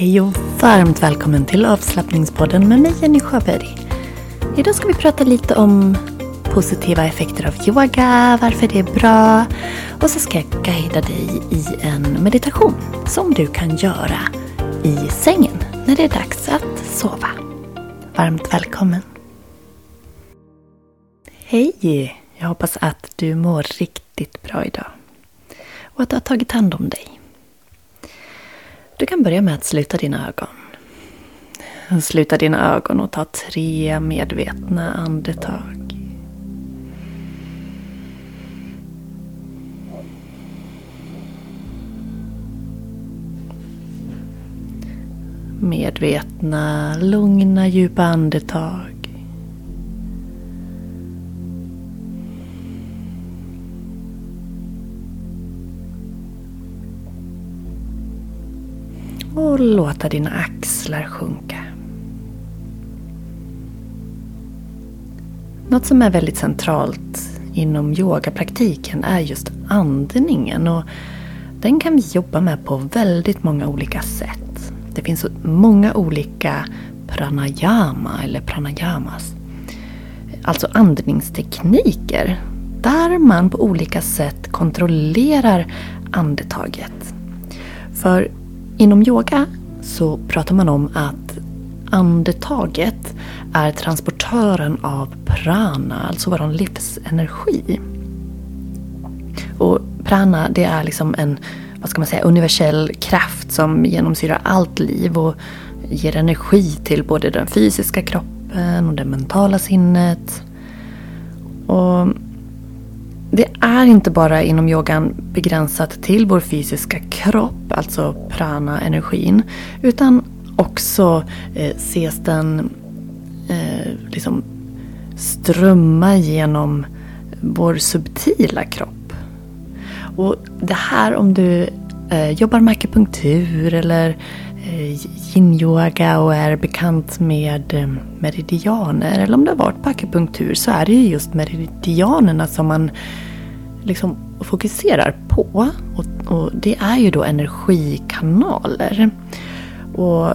Hej och varmt välkommen till avslappningspodden med mig Jenny Sjöberg. Idag ska vi prata lite om positiva effekter av yoga, varför det är bra och så ska jag guida dig i en meditation som du kan göra i sängen när det är dags att sova. Varmt välkommen! Hej! Jag hoppas att du mår riktigt bra idag och att du har tagit hand om dig. Du kan börja med att sluta dina ögon. Sluta dina ögon och ta tre medvetna andetag. Medvetna, lugna, djupa andetag. Och låta dina axlar sjunka. Något som är väldigt centralt inom yogapraktiken är just andningen och den kan vi jobba med på väldigt många olika sätt. Det finns många olika pranayama eller pranayamas. Alltså andningstekniker där man på olika sätt kontrollerar andetaget. För Inom yoga så pratar man om att andetaget är transportören av prana, alltså vår livsenergi. Och prana det är liksom en vad ska man säga, universell kraft som genomsyrar allt liv och ger energi till både den fysiska kroppen och det mentala sinnet. Och det är inte bara inom yogan begränsat till vår fysiska kropp, alltså prana-energin. Utan också eh, ses den eh, liksom strömma genom vår subtila kropp. Och det här om du eh, jobbar med akupunktur eller eh, Eh, yin-yoga och är bekant med eh, meridianer. Eller om det har varit på akupunktur så är det ju just meridianerna som man liksom fokuserar på. Och, och det är ju då energikanaler. Och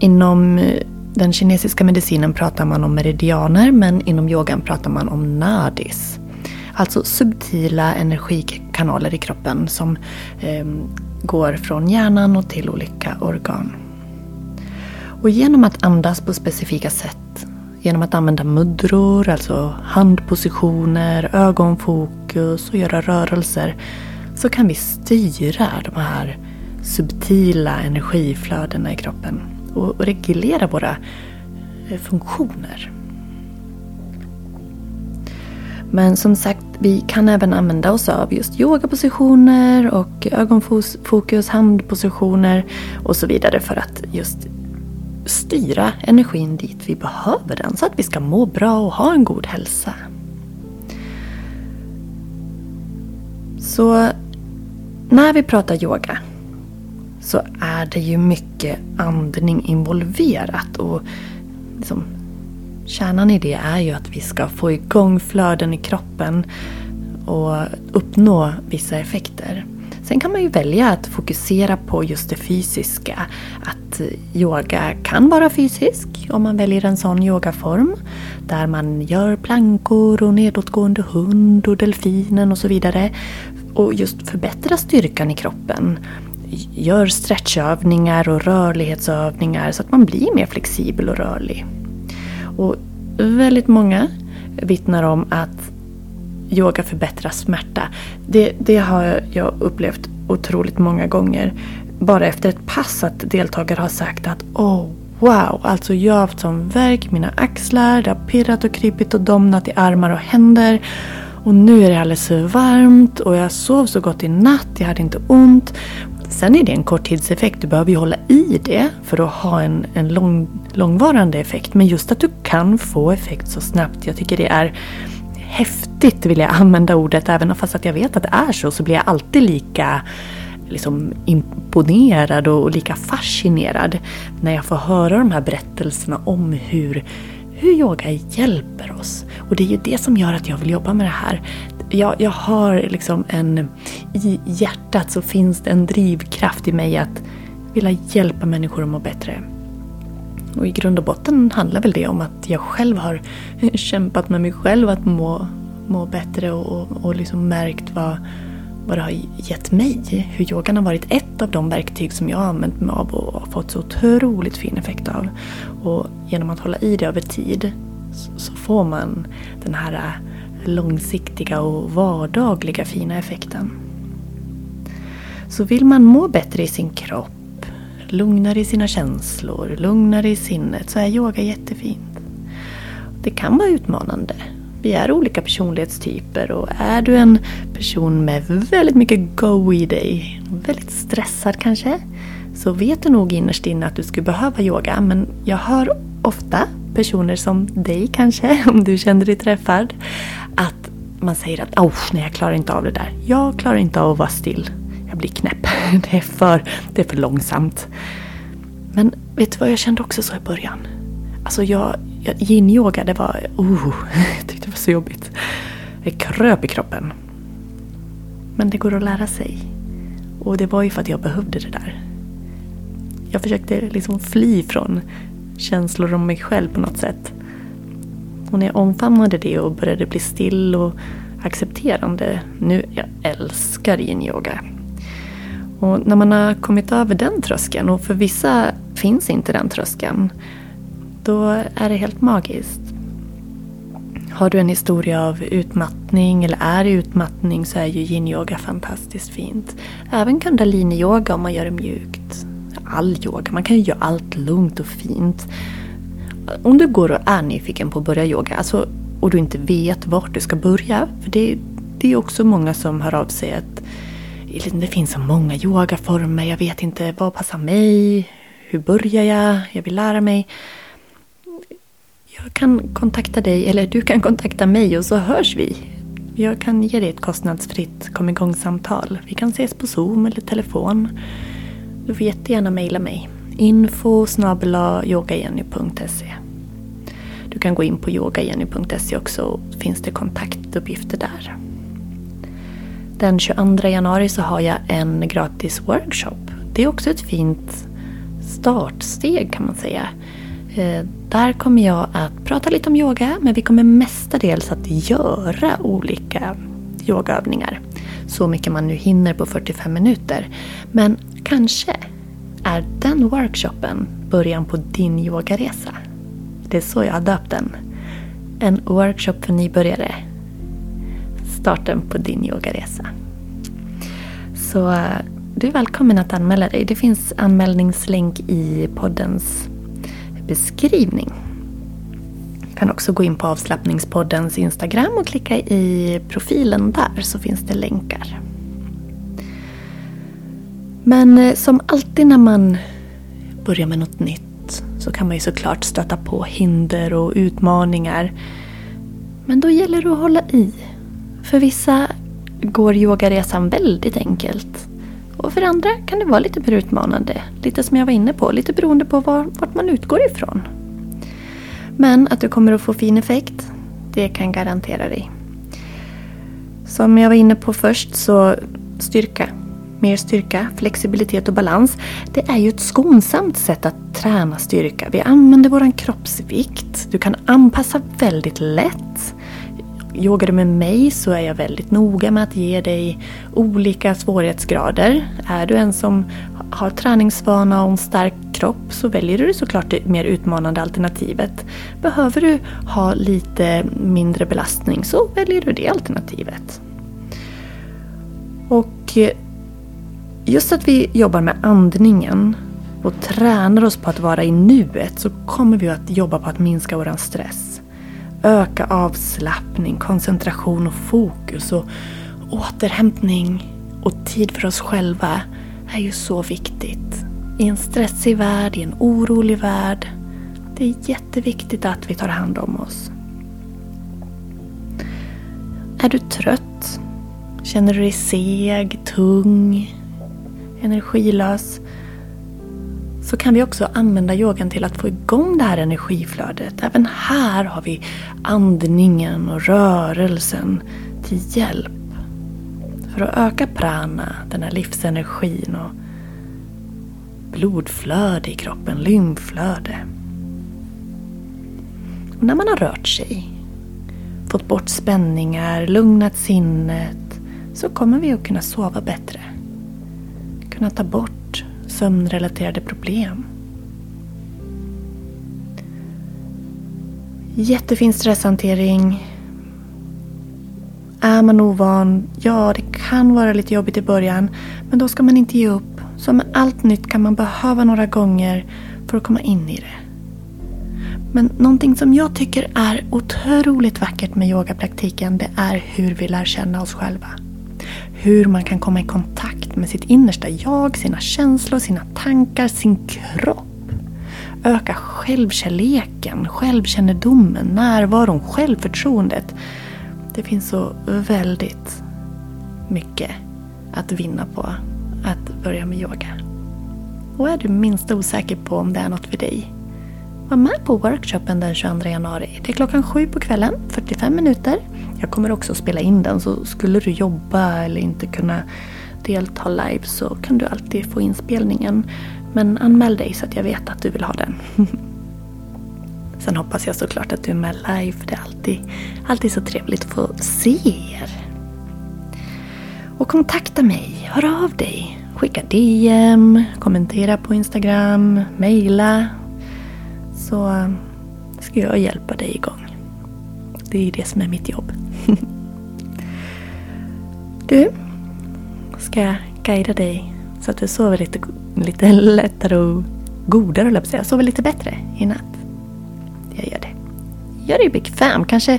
inom eh, den kinesiska medicinen pratar man om meridianer men inom yogan pratar man om nadis. Alltså subtila energikanaler i kroppen som eh, går från hjärnan och till olika organ. Och genom att andas på specifika sätt, genom att använda mudror, alltså handpositioner, ögonfokus och göra rörelser, så kan vi styra de här subtila energiflödena i kroppen och reglera våra eh, funktioner. Men som sagt, vi kan även använda oss av just yogapositioner och ögonfokus, handpositioner och så vidare för att just styra energin dit vi behöver den så att vi ska må bra och ha en god hälsa. Så när vi pratar yoga så är det ju mycket andning involverat. Och liksom, kärnan i det är ju att vi ska få igång flöden i kroppen och uppnå vissa effekter. Sen kan man ju välja att fokusera på just det fysiska. Att yoga kan vara fysisk om man väljer en sån yogaform. Där man gör plankor och nedåtgående hund och delfinen och så vidare. Och just förbättra styrkan i kroppen. Gör stretchövningar och rörlighetsövningar så att man blir mer flexibel och rörlig. Och väldigt många vittnar om att yoga förbättrar smärta. Det, det har jag upplevt otroligt många gånger. Bara efter ett pass att deltagare har sagt att oh wow, alltså jag har haft sån värk i mina axlar, det har pirrat och krypit och domnat i armar och händer. Och nu är det alldeles för varmt och jag sov så gott i natt, jag hade inte ont. Sen är det en korttidseffekt, du behöver ju hålla i det för att ha en, en lång, långvarande effekt. Men just att du kan få effekt så snabbt, jag tycker det är häftigt vill jag använda ordet. Även fast att jag vet att det är så, så blir jag alltid lika liksom imponerad och lika fascinerad när jag får höra de här berättelserna om hur, hur yoga hjälper oss. Och det är ju det som gör att jag vill jobba med det här. Jag, jag har liksom en... I hjärtat så finns det en drivkraft i mig att vilja hjälpa människor att må bättre. Och i grund och botten handlar väl det om att jag själv har kämpat med mig själv att må, må bättre och, och, och liksom märkt vad, vad det har gett mig. Hur yogan har varit ett av de verktyg som jag har använt mig av och fått så otroligt fin effekt av. Och genom att hålla i det över tid så får man den här långsiktiga och vardagliga fina effekten. Så vill man må bättre i sin kropp, lugnare i sina känslor, lugnare i sinnet så är yoga jättefint. Det kan vara utmanande. Vi är olika personlighetstyper och är du en person med väldigt mycket go i dig, väldigt stressad kanske, så vet du nog innerst inne att du skulle behöva yoga. Men jag hör ofta personer som dig kanske, om du känner dig träffad, att man säger att oh, nej, jag klarar inte av det där. Jag klarar inte av att vara still. Jag blir knäpp. Det är för, det är för långsamt. Men vet du vad jag kände också så i början? Alltså jag, jag yin-yoga, det var... Oh, jag tyckte det var så jobbigt. Det kröp i kroppen. Men det går att lära sig. Och det var ju för att jag behövde det där. Jag försökte liksom fly från känslor om mig själv på något sätt. Och när jag omfamnade det och började bli still och accepterande. Nu, jag älskar yin-yoga. Och när man har kommit över den tröskeln, och för vissa finns inte den tröskeln, då är det helt magiskt. Har du en historia av utmattning eller är i utmattning så är ju yin-yoga fantastiskt fint. Även kundalini-yoga om man gör det mjukt. All yoga, man kan ju göra allt lugnt och fint. Om du går och är nyfiken på att börja yoga alltså, och du inte vet vart du ska börja. För det, det är också många som hör av sig att det finns så många yogaformer, jag vet inte vad passar mig, hur börjar jag, jag vill lära mig. Jag kan kontakta dig, eller du kan kontakta mig och så hörs vi. Jag kan ge dig ett kostnadsfritt kom igång-samtal. Vi kan ses på Zoom eller telefon. Du får jättegärna mejla mig. Info yogajenny.se Du kan gå in på yogajenny.se också finns det kontaktuppgifter där. Den 22 januari så har jag en gratis workshop. Det är också ett fint startsteg kan man säga. Eh, där kommer jag att prata lite om yoga men vi kommer mestadels att göra olika yogaövningar. Så mycket man nu hinner på 45 minuter. Men kanske är den workshopen början på din yogaresa. Det är så jag har döpt den. En workshop för nybörjare. Starten på din yogaresa. Så eh, du är välkommen att anmäla dig. Det finns anmälningslänk i poddens beskrivning. Du kan också gå in på avslappningspoddens Instagram och klicka i profilen där så finns det länkar. Men eh, som alltid när man börjar med något nytt så kan man ju såklart stöta på hinder och utmaningar. Men då gäller det att hålla i. För vissa går yogaresan väldigt enkelt. Och för andra kan det vara lite mer utmanande. Lite som jag var inne på, lite beroende på var, vart man utgår ifrån. Men att du kommer att få fin effekt, det kan jag garantera dig. Som jag var inne på först så styrka. Mer styrka, flexibilitet och balans. Det är ju ett skonsamt sätt att träna styrka. Vi använder vår kroppsvikt. Du kan anpassa väldigt lätt. Yogar du med mig så är jag väldigt noga med att ge dig olika svårighetsgrader. Är du en som har träningsvana och en stark kropp så väljer du såklart det mer utmanande alternativet. Behöver du ha lite mindre belastning så väljer du det alternativet. Och eh, just att vi jobbar med andningen och tränar oss på att vara i nuet så kommer vi att jobba på att minska vår stress öka avslappning, koncentration och fokus och återhämtning och tid för oss själva är ju så viktigt. I en stressig värld, i en orolig värld. Det är jätteviktigt att vi tar hand om oss. Är du trött? Känner du dig seg, tung, energilös? så kan vi också använda yogan till att få igång det här energiflödet. Även här har vi andningen och rörelsen till hjälp. För att öka prana, den här livsenergin och blodflöde i kroppen, lymflöde. Och när man har rört sig, fått bort spänningar, lugnat sinnet så kommer vi att kunna sova bättre. Kunna ta bort sömnrelaterade problem. Jättefin stresshantering. Är man ovan, ja det kan vara lite jobbigt i början. Men då ska man inte ge upp. Som med allt nytt kan man behöva några gånger för att komma in i det. Men någonting som jag tycker är otroligt vackert med yogapraktiken det är hur vi lär känna oss själva. Hur man kan komma i kontakt med sitt innersta jag, sina känslor, sina tankar, sin kropp. Öka självkärleken, självkännedomen, närvaron, självförtroendet. Det finns så väldigt mycket att vinna på att börja med yoga. Och är du minst osäker på om det är något för dig var med på workshopen den 22 januari. Det är klockan sju på kvällen, 45 minuter. Jag kommer också spela in den så skulle du jobba eller inte kunna delta live så kan du alltid få inspelningen. Men anmäl dig så att jag vet att du vill ha den. Sen hoppas jag såklart att du är med live för det är alltid, alltid så trevligt att få se er. Och kontakta mig, hör av dig. Skicka DM, kommentera på Instagram, mejla så ska jag hjälpa dig igång. Det är det som är mitt jobb. Du, ska jag guida dig så att du sover lite, lite lättare och godare, höll jag säga. Sover lite bättre i natt. Jag gör det. Gör dig bekväm. Kanske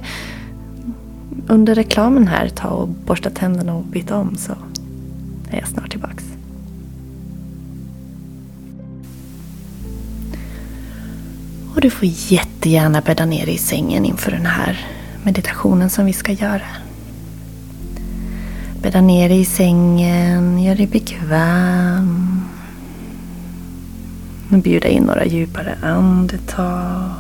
under reklamen här ta och borsta tänderna och byta om så är jag snart tillbaks. Och du får jättegärna bädda ner dig i sängen inför den här meditationen som vi ska göra. Bädda ner dig i sängen, gör dig bekväm. Och bjuda in några djupare andetag.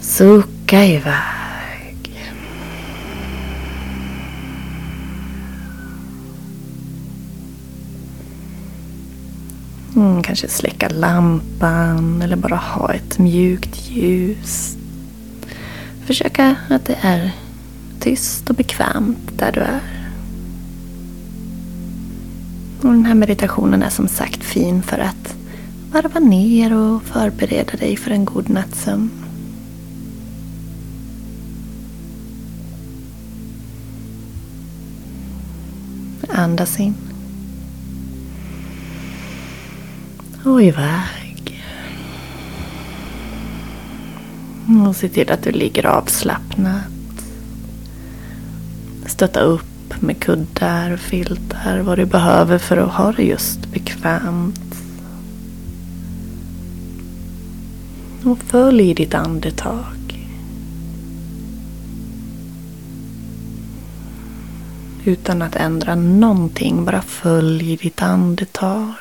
Sucka iväg. Mm, kanske släcka lampan eller bara ha ett mjukt ljus. Försöka att det är tyst och bekvämt där du är. Och den här meditationen är som sagt fin för att varva ner och förbereda dig för en god nattsömn. Andas in. och iväg. Och se till att du ligger avslappnat. Stötta upp med kuddar och filtar vad du behöver för att ha det just bekvämt. Och följ ditt andetag. Utan att ändra någonting, bara följ ditt andetag.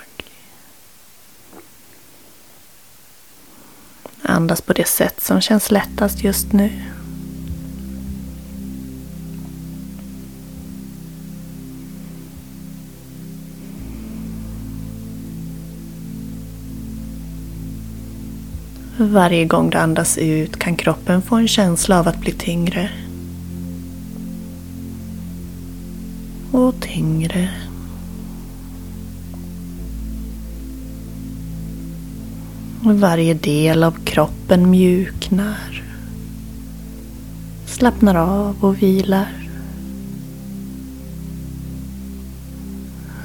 Andas på det sätt som känns lättast just nu. Varje gång du andas ut kan kroppen få en känsla av att bli tyngre. Och tyngre. Varje del av kroppen mjuknar. Slappnar av och vilar.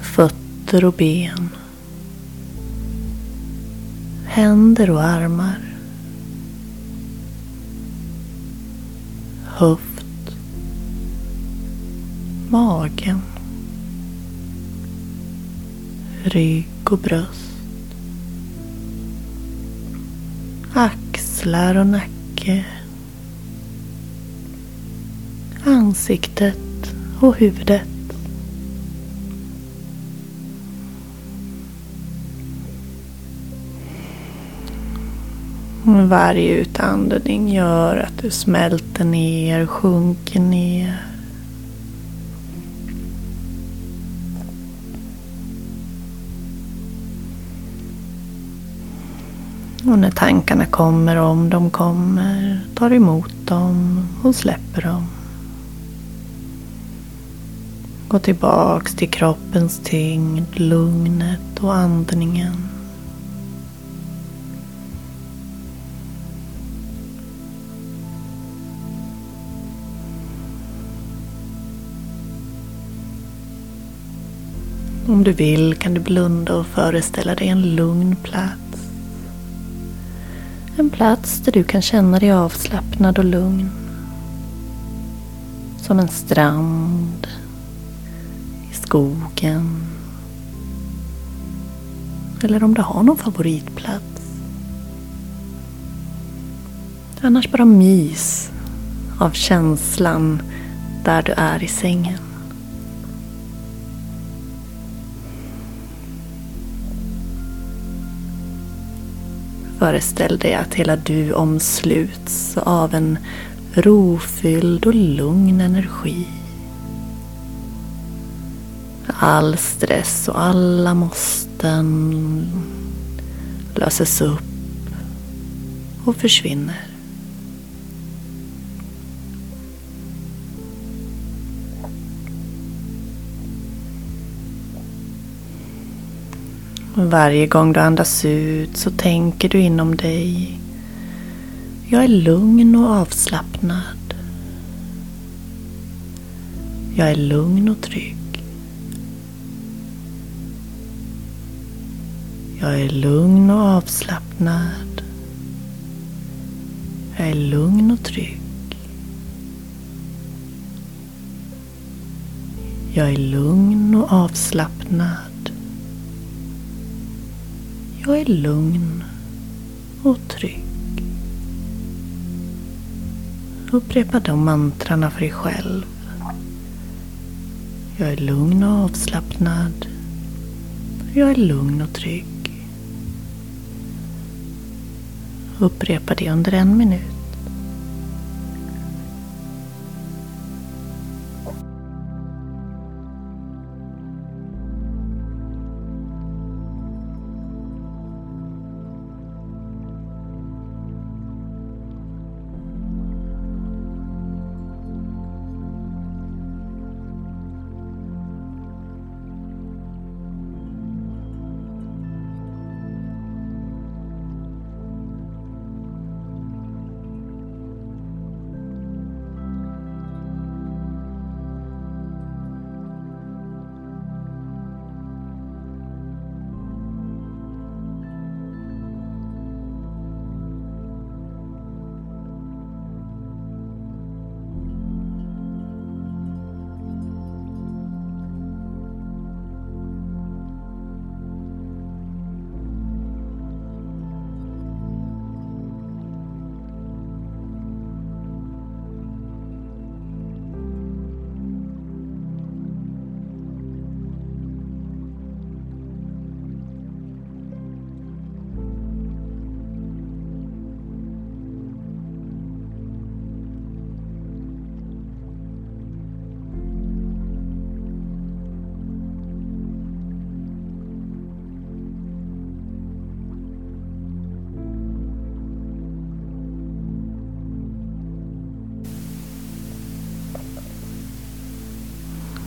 Fötter och ben. Händer och armar. Höft. Magen. Rygg och bröst. axlar och nacke. Ansiktet och huvudet. Varje utandning gör att du smälter ner, sjunker ner. Och när tankarna kommer, om de kommer, tar emot dem och släpper dem. Gå tillbaks till kroppens tyngd, lugnet och andningen. Om du vill kan du blunda och föreställa dig en lugn plats. En plats där du kan känna dig avslappnad och lugn. Som en strand, i skogen. Eller om du har någon favoritplats. Annars bara mys av känslan där du är i sängen. Föreställ dig att hela du omsluts av en rofylld och lugn energi. All stress och alla måsten löses upp och försvinner. Varje gång du andas ut så tänker du inom dig. Jag är lugn och avslappnad. Jag är lugn och trygg. Jag är lugn och avslappnad. Jag är lugn och trygg. Jag är lugn och avslappnad. Jag är lugn och trygg. Upprepa de mantrarna för dig själv. Jag är lugn och avslappnad. Jag är lugn och trygg. Upprepa det under en minut.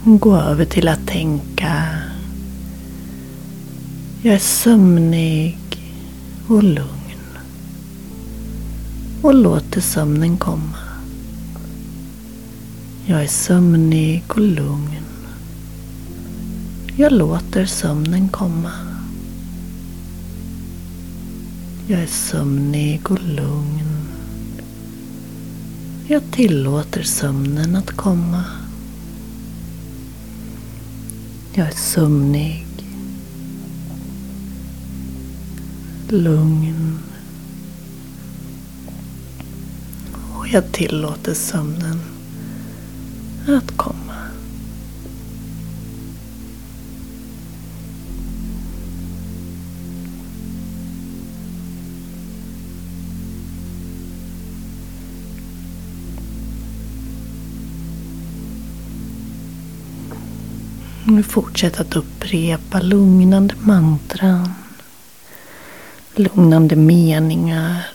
Gå över till att tänka. Jag är sömnig och lugn. Och låter sömnen komma. Jag är sömnig och lugn. Jag låter sömnen komma. Jag är sömnig och lugn. Jag tillåter sömnen att komma. Jag är sömnig. Lugn. Och jag tillåter sömnen att Nu fortsätt att upprepa lugnande mantran. lugnande meningar.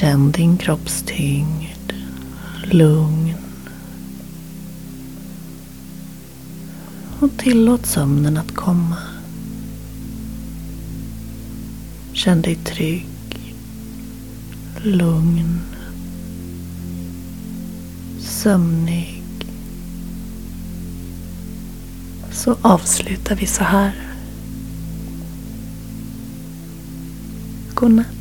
Känn din kroppstyngd, lugn. Och tillåt sömnen att komma. Känn dig trygg, lugn, sömnig. Så avslutar vi så här. Godnatt.